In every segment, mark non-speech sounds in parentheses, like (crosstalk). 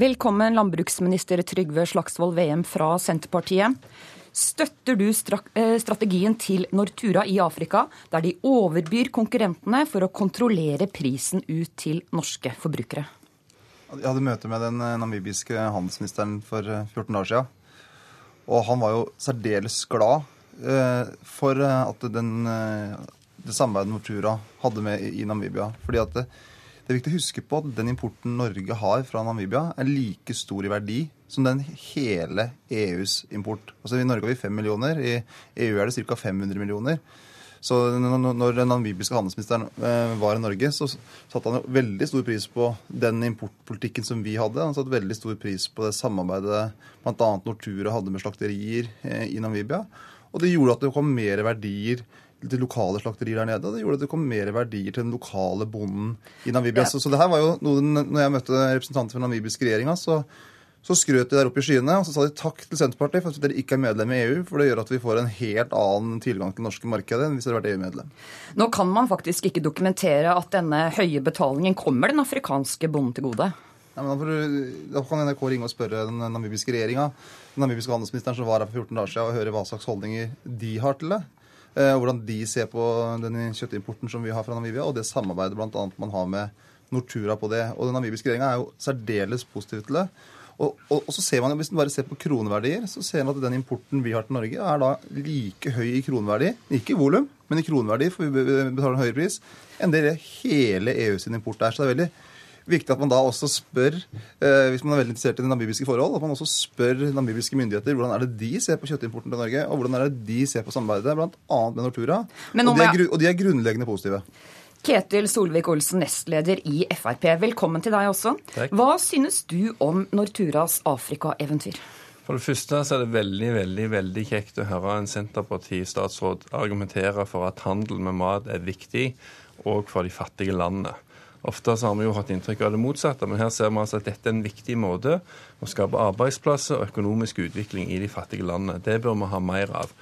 Velkommen landbruksminister Trygve Slagsvold Veum fra Senterpartiet. Støtter du eh, strategien til Nortura i Afrika, der de overbyr konkurrentene for å kontrollere prisen ut til norske forbrukere? Jeg hadde møte med den eh, namibiske handelsministeren for 14 eh, dager siden. Og han var jo særdeles glad for at den, det samarbeidet Nortura hadde med i Namibia. Fordi at det, er viktig å huske på at den importen Norge har fra Namibia, er like stor i verdi som den hele EUs import. Altså I Norge har vi 5 millioner, i EU er det ca. 500 millioner. Så når den namibiske handelsministeren eh, var i Norge, så satte han veldig stor pris på den importpolitikken som vi hadde. Han satte veldig stor pris på det samarbeidet bl.a. Nortura hadde med slakterier eh, i Namibia. Og det gjorde at det kom mer verdier til lokale slakterier der nede. og Det gjorde at det kom mer verdier til den lokale bonden i Namibia. Ja. Så, så, det her var jo noe, når jeg møtte representanter den namibiske regjeringa, så, så skrøt de der oppe i skyene og så sa de takk til Senterpartiet for at dere ikke er medlem i EU, for det gjør at vi får en helt annen tilgang til det norske markedet enn hvis dere hadde vært EU-medlem. Nå kan man faktisk ikke dokumentere at denne høye betalingen kommer den afrikanske bonden til gode. Ja, men da, kan NRK ringe og spørre den namibiske regjeringa, den namibiske handelsministeren som var her for 14 dager siden, og høre hva slags holdninger de har til det. Eh, hvordan de ser på den kjøttimporten som vi har fra Namibia, og det samarbeidet bl.a. man har med Nortura på det. Og Den namibiske regjeringa er jo særdeles positiv til det. Og, og, og, så ser man, Hvis man bare ser på kroneverdier, så ser man at den importen vi har til Norge, er da like høy i kroneverdi, ikke i volum, men i kroneverdi, for vi betaler en høyere pris, enn det hele EU sin import er. Så det er veldig viktig at man da også spør, eh, hvis man er veldig interessert i det namibiske forhold, at man også spør namibiske myndigheter hvordan er det de ser på kjøttimporten til Norge, og hvordan er det de ser på samarbeidet, bl.a. med Nortura. Og de, er, og, de er, grunnleggende positive. Ketil Solvik-Olsen, nestleder i Frp, velkommen til deg også. Takk. Hva synes du om Norturas Afrika-eventyr? For det første så er det veldig veldig, veldig kjekt å høre en Senterparti-statsråd argumentere for at handel med mat er viktig òg for de fattige landene. Ofte har vi jo hatt inntrykk av det motsatte, men her ser vi altså at dette er en viktig måte å skape arbeidsplasser og økonomisk utvikling i de fattige landene. Det bør vi ha mer av.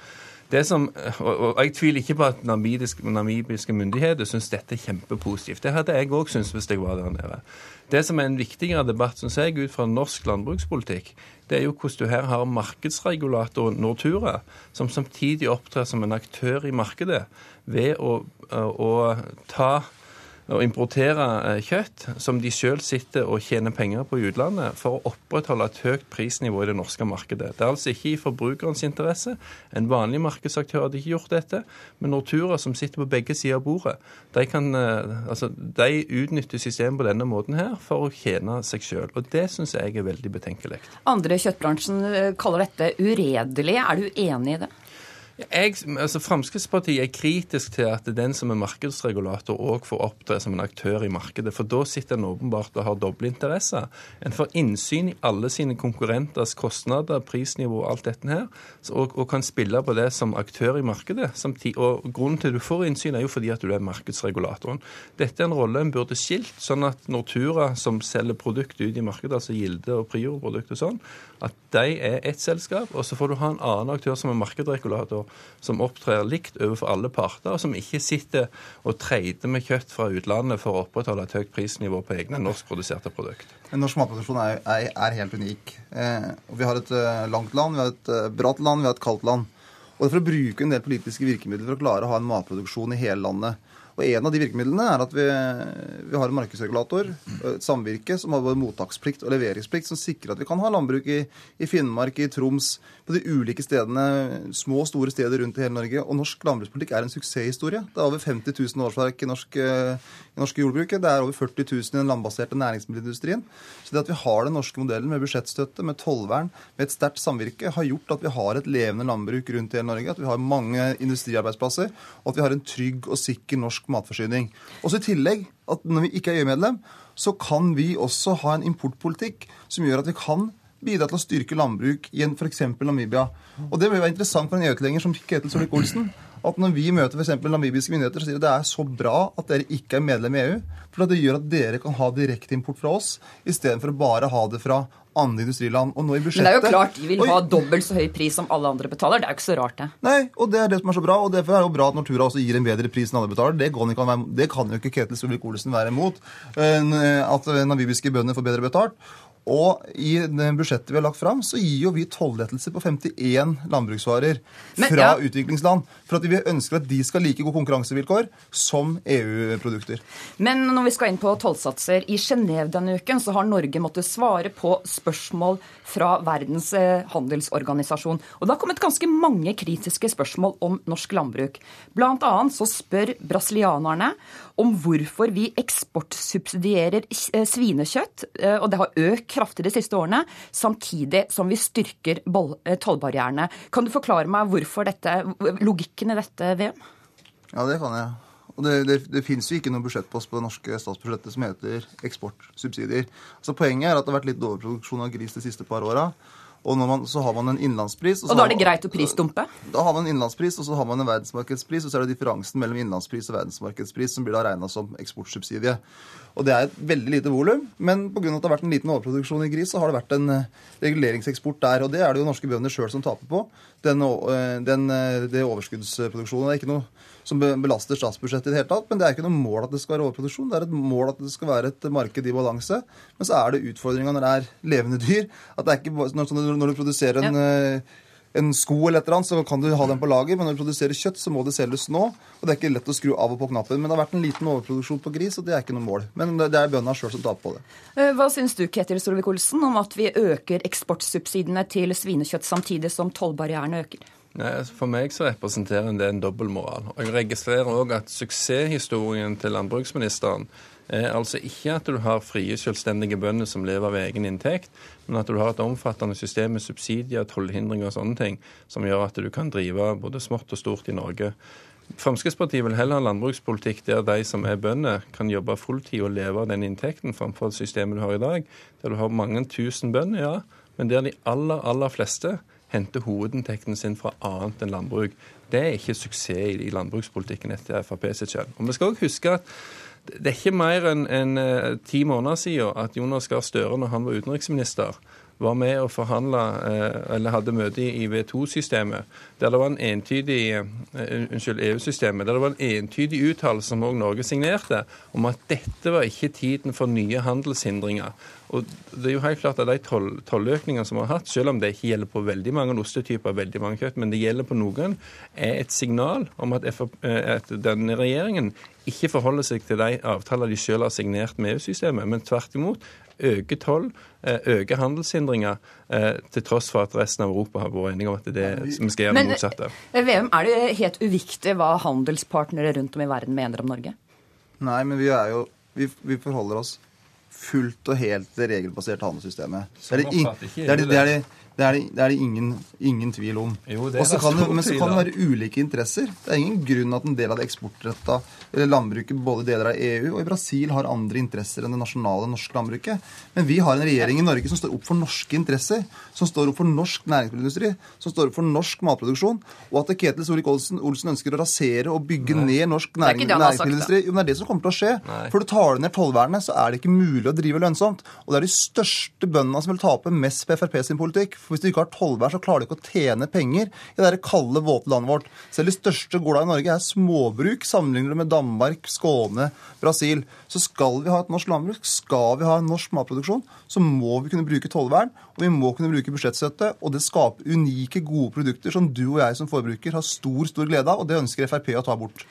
Det som, og Jeg tviler ikke på at namibiske myndigheter syns dette er kjempepositivt. Det hadde jeg òg syntes hvis jeg var der nede. Det som er en viktigere debatt, syns jeg, ut fra norsk landbrukspolitikk, det er jo hvordan du her har markedsregulatoren Nortura, som samtidig opptrer som en aktør i markedet ved å, å ta å importere eh, kjøtt som de selv sitter og tjener penger på i utlandet, for å opprettholde et høyt prisnivå i det norske markedet. Det er altså ikke i forbrukerens interesse. En vanlig markedsaktør hadde ikke gjort dette. Men Nortura, som sitter på begge sider av bordet, de, kan, eh, altså, de utnytter systemet på denne måten her for å tjene seg sjøl. Og det syns jeg er veldig betenkelig. Andre kjøttbransjen eh, kaller dette uredelig. Er du enig i det? Jeg, altså Fremskrittspartiet er kritisk til at den som er markedsregulator òg får opptre som en aktør i markedet. For da sitter en åpenbart og har doble interesser. En får innsyn i alle sine konkurrenters kostnader, prisnivå og alt dette her, og, og, kan spille på det som aktør i markedet. Samtidig, og Grunnen til du får innsyn, er jo fordi at du er markedsregulatoren. Dette er en rolle en burde skilt, sånn at Nortura, som selger produkt ut i markedet, altså Gilde og Prior-produkter og sånn, at de er ett selskap, og så får du ha en annen aktør som er markedsregulator som opptrer likt overfor alle parter, og som ikke sitter og trader med kjøtt fra utlandet for å opprettholde et høyt prisnivå på egne norskproduserte produkter. Norsk matproduksjon er, er, er, helt unik. Eh, vi har et uh, langt land, vi har et uh, bratt land, vi har et kaldt land. Og for å bruke en del politiske virkemidler for å klare å ha en matproduksjon i hele landet. Og En av de virkemidlene er at vi, vi har en markedsregulator, et samvirke, som har både mottaksplikt og leveringsplikt, som sikrer at vi kan ha landbruk i, i Finnmark, i Troms, på de ulike stedene, små og store steder rundt i hele Norge. Og norsk landbrukspolitikk er en suksesshistorie. Det er over 50 000 årsverk i norsk, i norsk jordbruket. Det er over 40 000 i den landbaserte næringsmiddelindustrien. Så det at vi har den norske modellen med budsjettstøtte, med tollvern, med et sterkt samvirke, har gjort at vi har et levende landbruk rundt i hele Norge, at vi har mange industriarbeidsplasser, og at vi har en trygg og sikker norsk matforsyning. Også i tillegg at når vi ikke er EU-medlem, så kan vi også ha en importpolitikk som gjør at vi kan bidra til å styrke landbruk i f.eks. Namibia. Og Det vil være interessant for en EU-tilhenger som Ketil Solvik-Olsen at når vi møter f.eks. namibiske myndigheter, så sier de at det er så bra at dere ikke er medlem i EU. For det gjør at dere kan ha direkteimport fra oss, istedenfor å bare ha det fra andre industriland. Og nå i budsjettet... Men det er jo klart de vil ha dobbelt så høy pris som alle andre betaler. Det er jo ikke så rart, det. Nei, og det er det som er så bra. Og derfor er det jo bra at Nortura også gir en bedre pris enn alle betaler. Det kan, være, det kan jo ikke Ketil Solvik-Olsen være imot. Eh, at namibiske bønder får bedre betalt. Og i det budsjettet vi har lagt fram, så gir jo vi tollettelser på 51 landbruksvarer Men, fra ja. utviklingsland. For at vi ønsker at de skal like gode konkurransevilkår som EU-produkter. Men når vi skal inn på tollsatser, i Genéve denne uken så har Norge måttet svare på spørsmål fra Verdens eh, handelsorganisasjon. Og det har kommet ganske mange kritiske spørsmål om norsk landbruk. Blant annet så spør brasilianerne om hvorfor vi eksportsubsidierer eh, svinekjøtt, eh, og det har økt kraftig de siste årene, samtidig som vi styrker eh, tollbarrierene. Kan du forklare meg dette, logikken i dette, VM? Ja, det kan jeg. Og det, det, det finnes jo ikke noen budsjettpost på det norske statsbudsjettet som heter eksportsubsidier. Altså Poenget er at det har vært litt overproduksjon av gris de siste par åra. Og man, så har man en innlandspris. Og da er det greit å prisdumpe? Da har man en innlandspris, og så har man en verdensmarkedspris, og så er det differansen mellom innlandspris og verdensmarkedspris som blir da regna som eksportsubsidie. Og det er et veldig lite volum, men pga. at det har vært en liten overproduksjon i gris, så har det vært en eh, reguleringseksport der. Og det er det jo norske bønder sjøl som taper på. Den, eh, den, eh, det overskuddsproduksjonen. Er ikke noe som belaster statsbudsjettet i det hele tatt, men det er ikke noe mål at det skal være overproduksjon. Det er et mål at det skal være et marked i balanse. Men så er det utfordringa når det er levende dyr. at det er ikke når, når du produserer en ja en sko eller et eller annet, så kan du ha den på lager, men når du produserer kjøtt, så må det selges nå. Og det er ikke lett å skru av og på knappen. Men det har vært en liten overproduksjon på gris, og det er ikke noe mål. Men det er bøndene sjøl som taper på det. Eh, Hva syns du Ketil Solvik-Olsen, om at vi øker eksportsubsidiene til svinekjøtt samtidig som tollbarrierene øker? Nei, altså For meg så representerer det en dobbeltmoral. Jeg registrerer òg at suksesshistorien til landbruksministeren er altså ikke at du har frie, selvstendige bønder som lever av egen inntekt, men at du har et omfattende system med subsidier, tollhindringer og sånne ting, som gjør at du kan drive både smått og stort i Norge. Fremskrittspartiet vil heller ha landbrukspolitikk der de som er bønder, kan jobbe fulltid og leve av den inntekten, framfor systemet du har i dag, der du har mange tusen bønder, ja, men der de aller, aller fleste henter hovedinntekten sin fra annet enn landbruk. Det er ikke suksess i landbrukspolitikken etter Frp sitt skjønn. Og vi skal også huske at det er ikke mer enn en, eh, ti måneder siden at Jonas Gahr Støre, når han var utenriksminister, var med og forhandla, eh, eller hadde møte i V2-systemet, der det var en entydig eh, Unnskyld, EU-systemet, der det var en entydig uttalelse som òg Norge signerte, om at dette var ikke tiden for nye handelshindringer. Og det er jo helt klart at De toll, tolløkningene som vi har hatt, selv om det ikke gjelder på veldig mange ostetyper, veldig mange kjøtt, men det gjelder på noen, er et signal om at, FRP, eh, at denne regjeringen ikke forholder seg til de avtaler de selv har signert med EU-systemet, men tvert imot øker toll, øke øker handelshindringer, eh, til tross for at resten av Europa har vært enige om at det er det som skal gjøre det motsatte. Men VM, er det helt uviktig hva handelspartnere rundt om i verden mener om Norge? Nei, men vi er jo Vi, vi forholder oss fullt og helt til det regelbaserte handelssystemet. Det er det, det, er det, det, er det, det, er det, ingen, ingen tvil om. Jo, det er Og så det kan det, men så kan det være ulike interesser. Det er ingen grunn at en del av det eksportretta eller landbruket både deler av EU og i Brasil har andre interesser enn det nasjonale norske landbruket. Men vi har en regjering i Norge som står opp for norske interesser, som står opp for norsk næringsmiddelindustri, som står opp for norsk matproduksjon, og at Ketil Solvik-Olsen Olsen ønsker å rasere og bygge ned norsk næringsindustri. næring, næringsmiddelindustri Jo, men det er det som kommer til å skje. Nei. For du tar du ned tollvernet, så er det ikke mulig å drive lønnsomt. Og det er de største bøndene som vil tape mest på Frp sin politikk. For hvis du ikke har tollvern, så klarer du ikke å tjene penger i det kalde, våte landet vårt. Selv de største gårda i Norge er småbruk. sammenlignet med Danmark, Skåne, Brasil. Så skal vi ha et norsk landbruk, skal vi ha en norsk matproduksjon, så må vi kunne bruke tollvern, og vi må kunne bruke budsjettstøtte. Og det skaper unike, gode produkter som du og jeg som forbruker har stor, stor glede av, og det ønsker Frp å ta bort.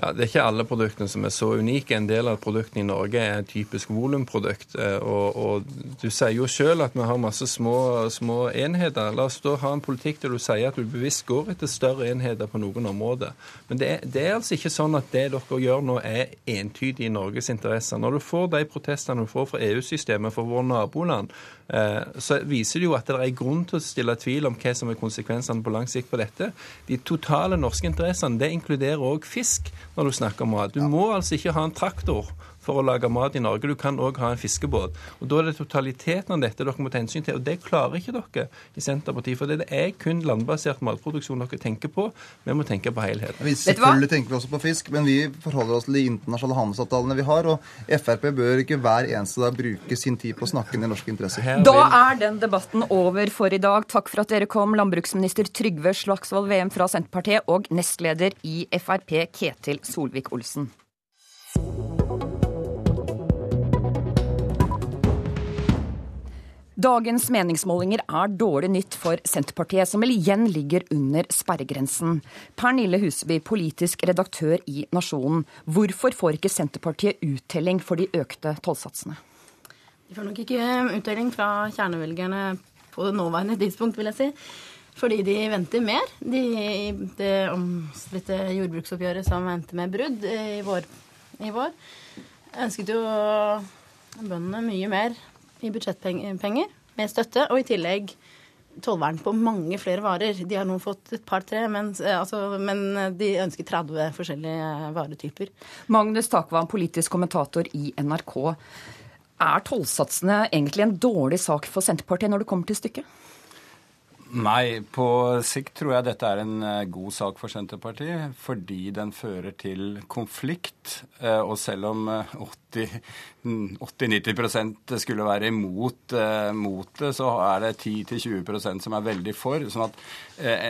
Ja, Det er ikke alle produktene som er så unike. En del av produktene i Norge er typisk volumprodukt. eh, Og, og du sier jo selv at vi har masse små, små enheter. La oss da ha en politikk der du sier at du bevisst går etter større enheter på noen områder. Men det er, det er altså ikke sånn at det dere gjør nå er entydig i Norges interesser. Når du får de protestene du får fra EU-systemet, fra våre naboland, eh, så viser det jo at det er grunn til å stille tvil om hva som er konsekvensene på lang sikt på dette. De totale norske interessene, det inkluderer òg fisk når du snakker om mat. Du må altså ikke ha en traktor for å lage mat i Norge. Du kan òg ha en fiskebåt. Og Da er det totaliteten av dette dere må ta hensyn til. Og det klarer ikke dere i Senterpartiet. For det er kun landbasert matproduksjon dere tenker på. Vi må tenke på helheten. Vi selvfølgelig tenker vi også på fisk, men vi forholder oss til de internasjonale handelsavtalene vi har. Og Frp bør ikke hver eneste dag bruke sin tid på å snakke ned norske interesser. Da er den debatten over for i dag. Takk for at dere kom, landbruksminister Trygve Slagsvold VM fra Senterpartiet og nestleder i Frp Ketil Solvik-Olsen. Dagens meningsmålinger er dårlig nytt for Senterpartiet, som vel igjen ligger under sperregrensen. Pernille Huseby, politisk redaktør i Nasjonen. Hvorfor får ikke Senterpartiet uttelling for de økte tollsatsene? De får nok ikke uttelling fra kjernevelgerne på det nåværende tidspunkt, vil jeg si. Fordi de venter mer. De, det omstridte jordbruksoppgjøret som endte med brudd i vår, i vår ønsket jo bøndene mye mer i budsjettpenger med støtte, og i tillegg tollvern på mange flere varer. De har nå fått et par-tre, men, altså, men, de ønsker 30 forskjellige varetyper. Magnus Takvam, politisk kommentator i NRK. Er tollsatsene egentlig en dårlig sak for Senterpartiet når det kommer til stykket? Nei, på sikt tror jeg dette er en eh, god sak for Senterpartiet. Fordi den fører til konflikt. Eh, og selv om 80-90 mm, (laughs) skulle være imot eh, mot det, så er det 10-20% som er veldig for. sånn at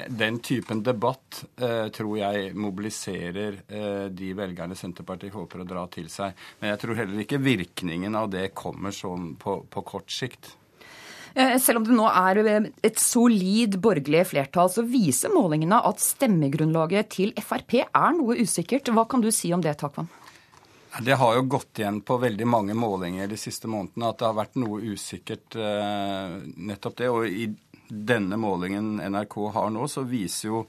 den typen debatt tror jeg mobiliserer de velgerne Senterpartiet håper å dra til seg. Men jeg tror heller ikke virkningen av det kommer sånn på, på kort sikt. Eh, selv om det nå er eh, et solid borgerlig flertall, så viser målingene at stemmegrunnlaget til Frp er noe usikkert. Hva kan du si om det, Takvam? Det har jo gått igjen på veldig mange målinger de siste månedene at det har vært noe usikkert eh, nettopp det. Og i denne målingen NRK har nå, så viser jo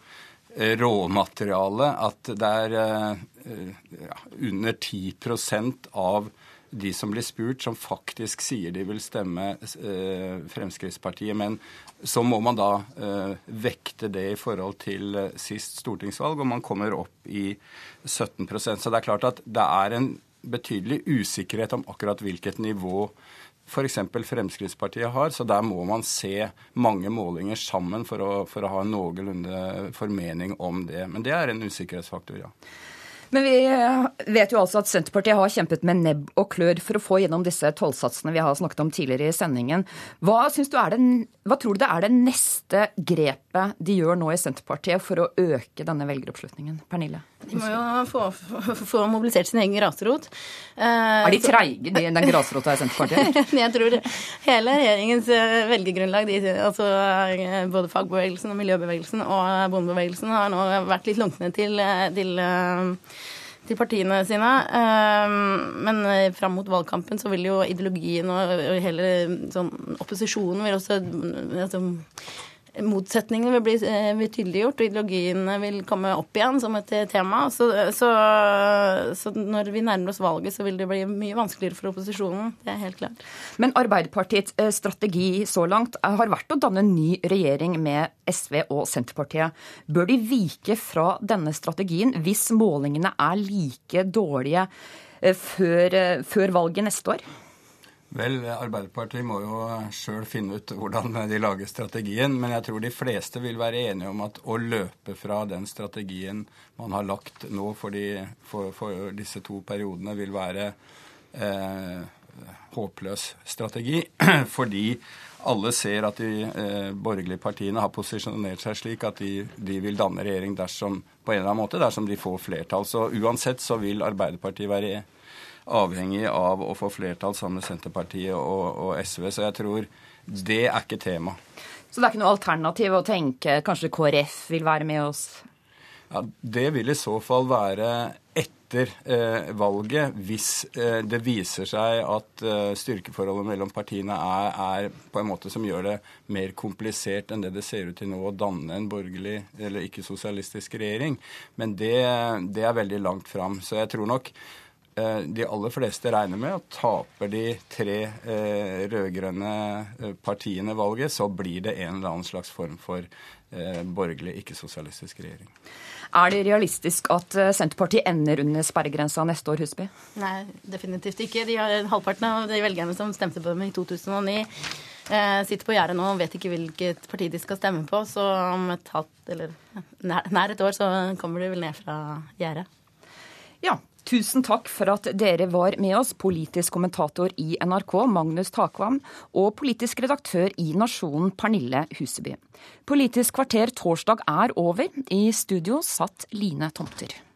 råmaterialet at det er ja, under 10% av de som blir spurt, som faktisk sier de vil stemme eh, Fremskrittspartiet. Men så må man da eh, vekte det i forhold til eh, sist stortingsvalg, og man kommer opp i 17% Så det er klart at det er en betydelig usikkerhet om akkurat hvilket nivå f.eks. Fremskrittspartiet har. Så der må man se mange målinger sammen for å, for å ha en noenlunde formening om det. Men det er en usikkerhetsfaktor, ja. Men vi eh, vet jo altså at Senterpartiet har kjempet med nebb og klør for å få gjennom disse tollsatsene vi har snakket om tidligere i sendingen. Hva, det, hva tror du det er det neste grepet de gjør nå i Senterpartiet for å øke denne velgeroppslutningen? Pernille? De må jo få, få, få mobilisert sin egen grasrot. Eh, er de treige, de, den grasrota i Senterpartiet? (laughs) jeg tror hele regjeringens eh, velgergrunnlag, de, altså både fagbevegelsen og miljøbevegelsen og bondebevegelsen, har nå vært litt lunkne til, til til partiene sine. Men eh, fram mot valgkampen så vil jo ideologien og hele sånn, opposisjonen vil også altså, motsetningene vil bli, vil tydeliggjort, og ideologiene vil komme opp igjen som et tema. Så, så, så, når vi nærmer oss valget, så vil det bli mye vanskeligere for opposisjonen. Det er helt klart. Men Arbeiderpartiets eh, strategi så langt har vært å danne en ny regjering med SV og Senterpartiet. Bør de vike fra denne strategien hvis målingene er like dårlige eh, før, før valget neste år? Vel, Arbeiderpartiet må jo sjøl finne ut hvordan de lager strategien. Men jeg tror de fleste vil være enige om at å løpe fra den strategien man har lagt nå for, de, for, for disse to periodene, vil være eh, håpløs strategi. (clears throat) Fordi alle ser at de eh, borgerlige partiene har posisjonert seg slik at de, de, vil danne regjering dersom, på en eller annen måte, dersom de får flertall. Så uansett så vil Arbeiderpartiet være avhengig av å få flertall sammen med Senterpartiet og, og SV. Så jeg tror det er ikke tema. Så det er ikke noe alternativ å tenke kanskje KrF vil være med oss? Ja, Det vil i så fall være etter eh, valget, hvis eh, det viser seg at eh, styrkeforholdet mellom partiene er, er, på en måte som gjør det mer komplisert enn det det ser ut til nå å danne en borgerlig eller ikke-sosialistisk regjering. Men det, det er veldig langt fram. Så jeg tror nok de aller fleste regner med at taper de tre eh, rød-grønne eh, partiene valget, så blir det en eller annen slags form for eh, borgerlig, ikke-sosialistisk regjering. Er det realistisk at eh, Senterpartiet ender under sperregrensa neste år, Husby? Nei, definitivt ikke. De har Halvparten av de velgerne som stemte på dem i 2009, eh, sitter på gjerdet nå og vet ikke hvilket parti de skal stemme på. Så om et halvt eller nær et år så kommer de vel ned fra gjerdet. Ja, Tusen takk for at dere var med oss, politisk kommentator i NRK Magnus Takvam og politisk redaktør i Nasjonen Pernille Huseby. Politisk kvarter torsdag er over. I studio satt Line Tomter.